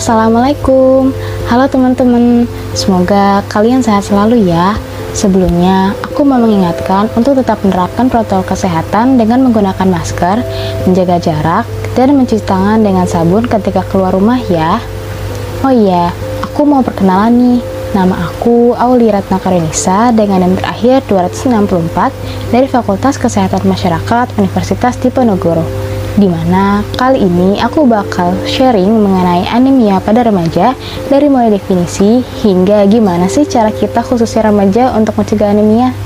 Assalamualaikum, halo teman-teman. Semoga kalian sehat selalu ya. Sebelumnya, aku mau mengingatkan untuk tetap menerapkan protokol kesehatan dengan menggunakan masker, menjaga jarak, dan mencuci tangan dengan sabun ketika keluar rumah ya. Oh iya, aku mau perkenalan nih. Nama aku Auli Ratna Karenisa dengan nomor akhir 264 dari Fakultas Kesehatan Masyarakat Universitas Diponegoro. Di mana kali ini aku bakal sharing mengenai anemia pada remaja dari mulai definisi hingga gimana sih cara kita khususnya remaja untuk mencegah anemia.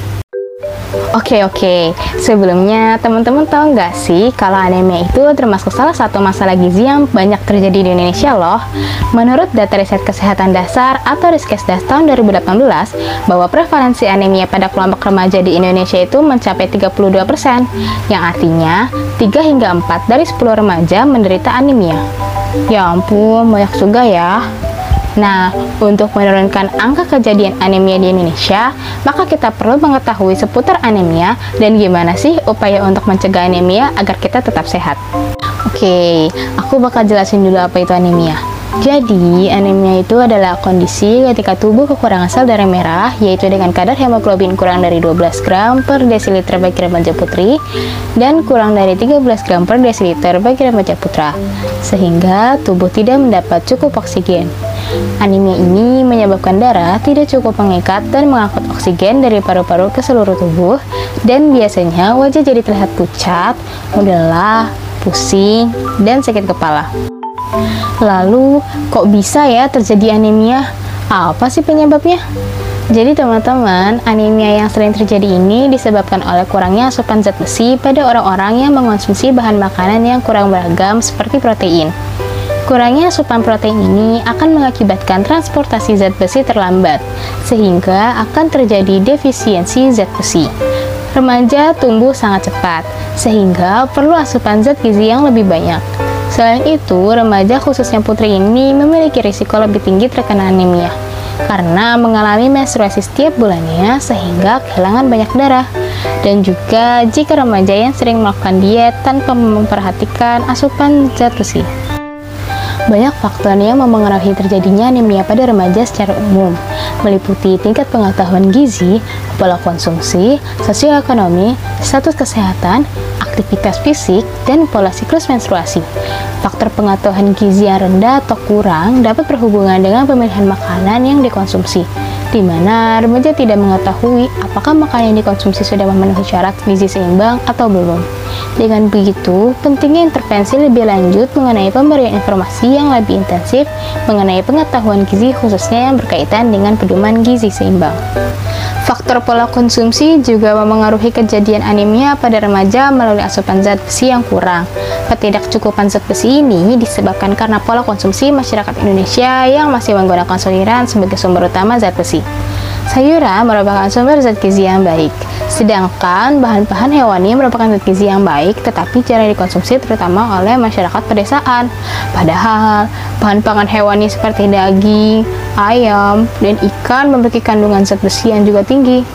Oke oke, sebelumnya teman-teman tahu nggak sih kalau anemia itu termasuk salah satu masalah gizi yang banyak terjadi di Indonesia loh. Menurut data riset kesehatan dasar atau Riskesdas tahun 2018, bahwa prevalensi anemia pada kelompok remaja di Indonesia itu mencapai 32%, yang artinya 3 hingga 4 dari 10 remaja menderita anemia. Ya ampun, banyak juga ya. Nah, untuk menurunkan angka kejadian anemia di Indonesia, maka kita perlu mengetahui seputar anemia dan gimana sih upaya untuk mencegah anemia agar kita tetap sehat. Oke, aku bakal jelasin dulu apa itu anemia. Jadi, anemia itu adalah kondisi ketika tubuh kekurangan sel darah merah, yaitu dengan kadar hemoglobin kurang dari 12 gram per desiliter bagi remaja putri dan kurang dari 13 gram per desiliter bagi remaja putra, sehingga tubuh tidak mendapat cukup oksigen. Anemia ini menyebabkan darah tidak cukup mengikat dan mengangkut oksigen dari paru-paru ke seluruh tubuh dan biasanya wajah jadi terlihat pucat, mudah lelah, pusing, dan sakit kepala. Lalu, kok bisa ya terjadi anemia? Apa sih penyebabnya? Jadi teman-teman, anemia yang sering terjadi ini disebabkan oleh kurangnya asupan zat besi pada orang-orang yang mengonsumsi bahan makanan yang kurang beragam seperti protein. Kurangnya asupan protein ini akan mengakibatkan transportasi zat besi terlambat, sehingga akan terjadi defisiensi zat besi. Remaja tumbuh sangat cepat, sehingga perlu asupan zat gizi yang lebih banyak. Selain itu, remaja khususnya putri ini memiliki risiko lebih tinggi terkena anemia karena mengalami menstruasi setiap bulannya sehingga kehilangan banyak darah. Dan juga jika remaja yang sering melakukan diet tanpa memperhatikan asupan zat besi. Banyak faktor yang memengaruhi terjadinya anemia pada remaja secara umum, meliputi tingkat pengetahuan gizi, pola konsumsi, sosioekonomi, status kesehatan, aktivitas fisik, dan pola siklus menstruasi. Faktor pengetahuan gizi yang rendah atau kurang dapat berhubungan dengan pemilihan makanan yang dikonsumsi, di mana remaja tidak mengetahui apakah makanan yang dikonsumsi sudah memenuhi syarat gizi seimbang atau belum. Dengan begitu, pentingnya intervensi lebih lanjut mengenai pemberian informasi yang lebih intensif mengenai pengetahuan gizi khususnya yang berkaitan dengan pedoman gizi seimbang. Faktor pola konsumsi juga memengaruhi kejadian anemia pada remaja melalui asupan zat besi yang kurang. Ketidakcukupan zat besi ini disebabkan karena pola konsumsi masyarakat Indonesia yang masih menggunakan sayuran sebagai sumber utama zat besi. Sayuran merupakan sumber zat gizi yang baik, sedangkan bahan-bahan hewani merupakan zat gizi yang baik tetapi jarang dikonsumsi terutama oleh masyarakat pedesaan. Padahal, bahan pangan hewani seperti daging, ayam, dan ikan memiliki kandungan zat besi yang juga tinggi.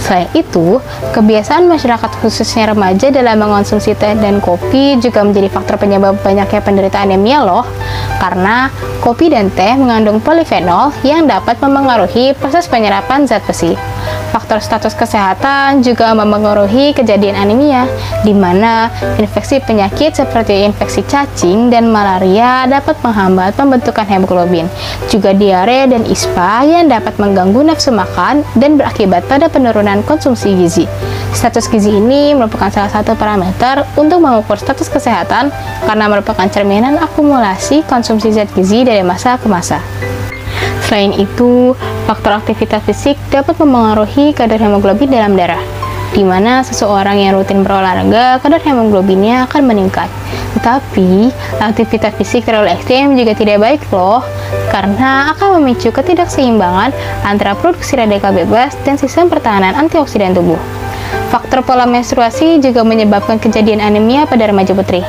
Selain itu, kebiasaan masyarakat khususnya remaja dalam mengonsumsi teh dan kopi juga menjadi faktor penyebab banyaknya penderita anemia loh. Karena kopi dan teh mengandung polifenol yang dapat memengaruhi proses penyerapan zat besi. Faktor status kesehatan juga memengaruhi kejadian anemia, di mana infeksi penyakit seperti infeksi cacing dan malaria dapat menghambat pembentukan hemoglobin. Juga diare dan ispa yang dapat mengganggu nafsu makan dan berakibat pada penurunan konsumsi gizi. Status gizi ini merupakan salah satu parameter untuk mengukur status kesehatan karena merupakan cerminan akumulasi konsumsi zat gizi dari masa ke masa. Selain itu, faktor aktivitas fisik dapat memengaruhi kadar hemoglobin dalam darah, di mana seseorang yang rutin berolahraga, kadar hemoglobinnya akan meningkat. Tetapi, aktivitas fisik terlalu ekstrim juga tidak baik loh, karena akan memicu ketidakseimbangan antara produksi radikal bebas dan sistem pertahanan antioksidan tubuh. Faktor pola menstruasi juga menyebabkan kejadian anemia pada remaja putri.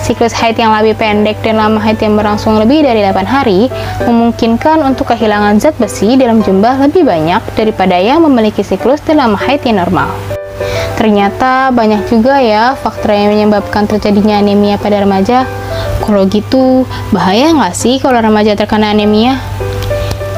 Siklus haid yang lebih pendek dan lama haid yang berlangsung lebih dari 8 hari memungkinkan untuk kehilangan zat besi dalam jumlah lebih banyak daripada yang memiliki siklus dan lama haid yang normal. Ternyata banyak juga ya faktor yang menyebabkan terjadinya anemia pada remaja. Kalau gitu, bahaya nggak sih kalau remaja terkena anemia?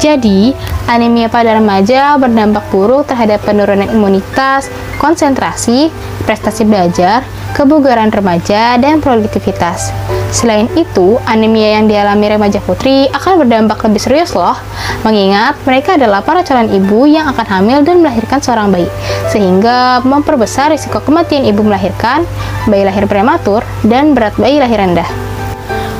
Jadi, anemia pada remaja berdampak buruk terhadap penurunan imunitas, konsentrasi, prestasi belajar, kebugaran remaja, dan produktivitas. Selain itu, anemia yang dialami remaja putri akan berdampak lebih serius loh, mengingat mereka adalah para calon ibu yang akan hamil dan melahirkan seorang bayi, sehingga memperbesar risiko kematian ibu melahirkan, bayi lahir prematur, dan berat bayi lahir rendah.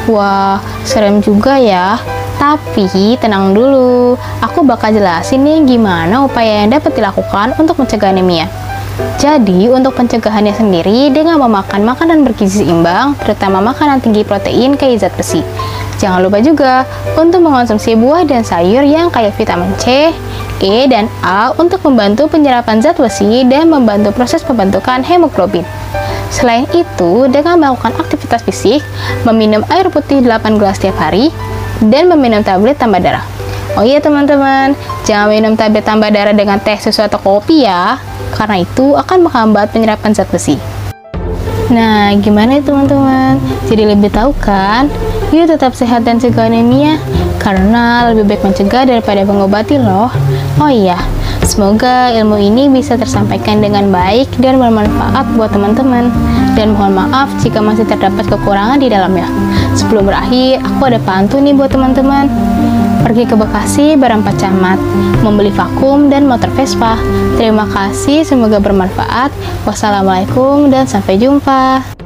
Wah, serem juga ya. Tapi tenang dulu, aku bakal jelasin nih gimana upaya yang dapat dilakukan untuk mencegah anemia. Jadi, untuk pencegahannya sendiri dengan memakan makanan bergizi seimbang, terutama makanan tinggi protein kayak zat besi. Jangan lupa juga untuk mengonsumsi buah dan sayur yang kaya vitamin C, E, dan A untuk membantu penyerapan zat besi dan membantu proses pembentukan hemoglobin. Selain itu, dengan melakukan aktivitas fisik, meminum air putih 8 gelas setiap hari, dan meminum tablet tambah darah. Oh iya teman-teman, jangan minum tablet tambah darah dengan teh susu atau kopi ya, karena itu akan menghambat penyerapan zat besi. Nah, gimana ya teman-teman? Jadi lebih tahu kan? Yuk tetap sehat dan cegah anemia, karena lebih baik mencegah daripada mengobati loh. Oh iya, Semoga ilmu ini bisa tersampaikan dengan baik dan bermanfaat buat teman-teman. Dan mohon maaf jika masih terdapat kekurangan di dalamnya. Sebelum berakhir, aku ada pantun nih buat teman-teman. Pergi ke Bekasi berempat camat, membeli vakum dan motor Vespa. Terima kasih, semoga bermanfaat. Wassalamualaikum dan sampai jumpa.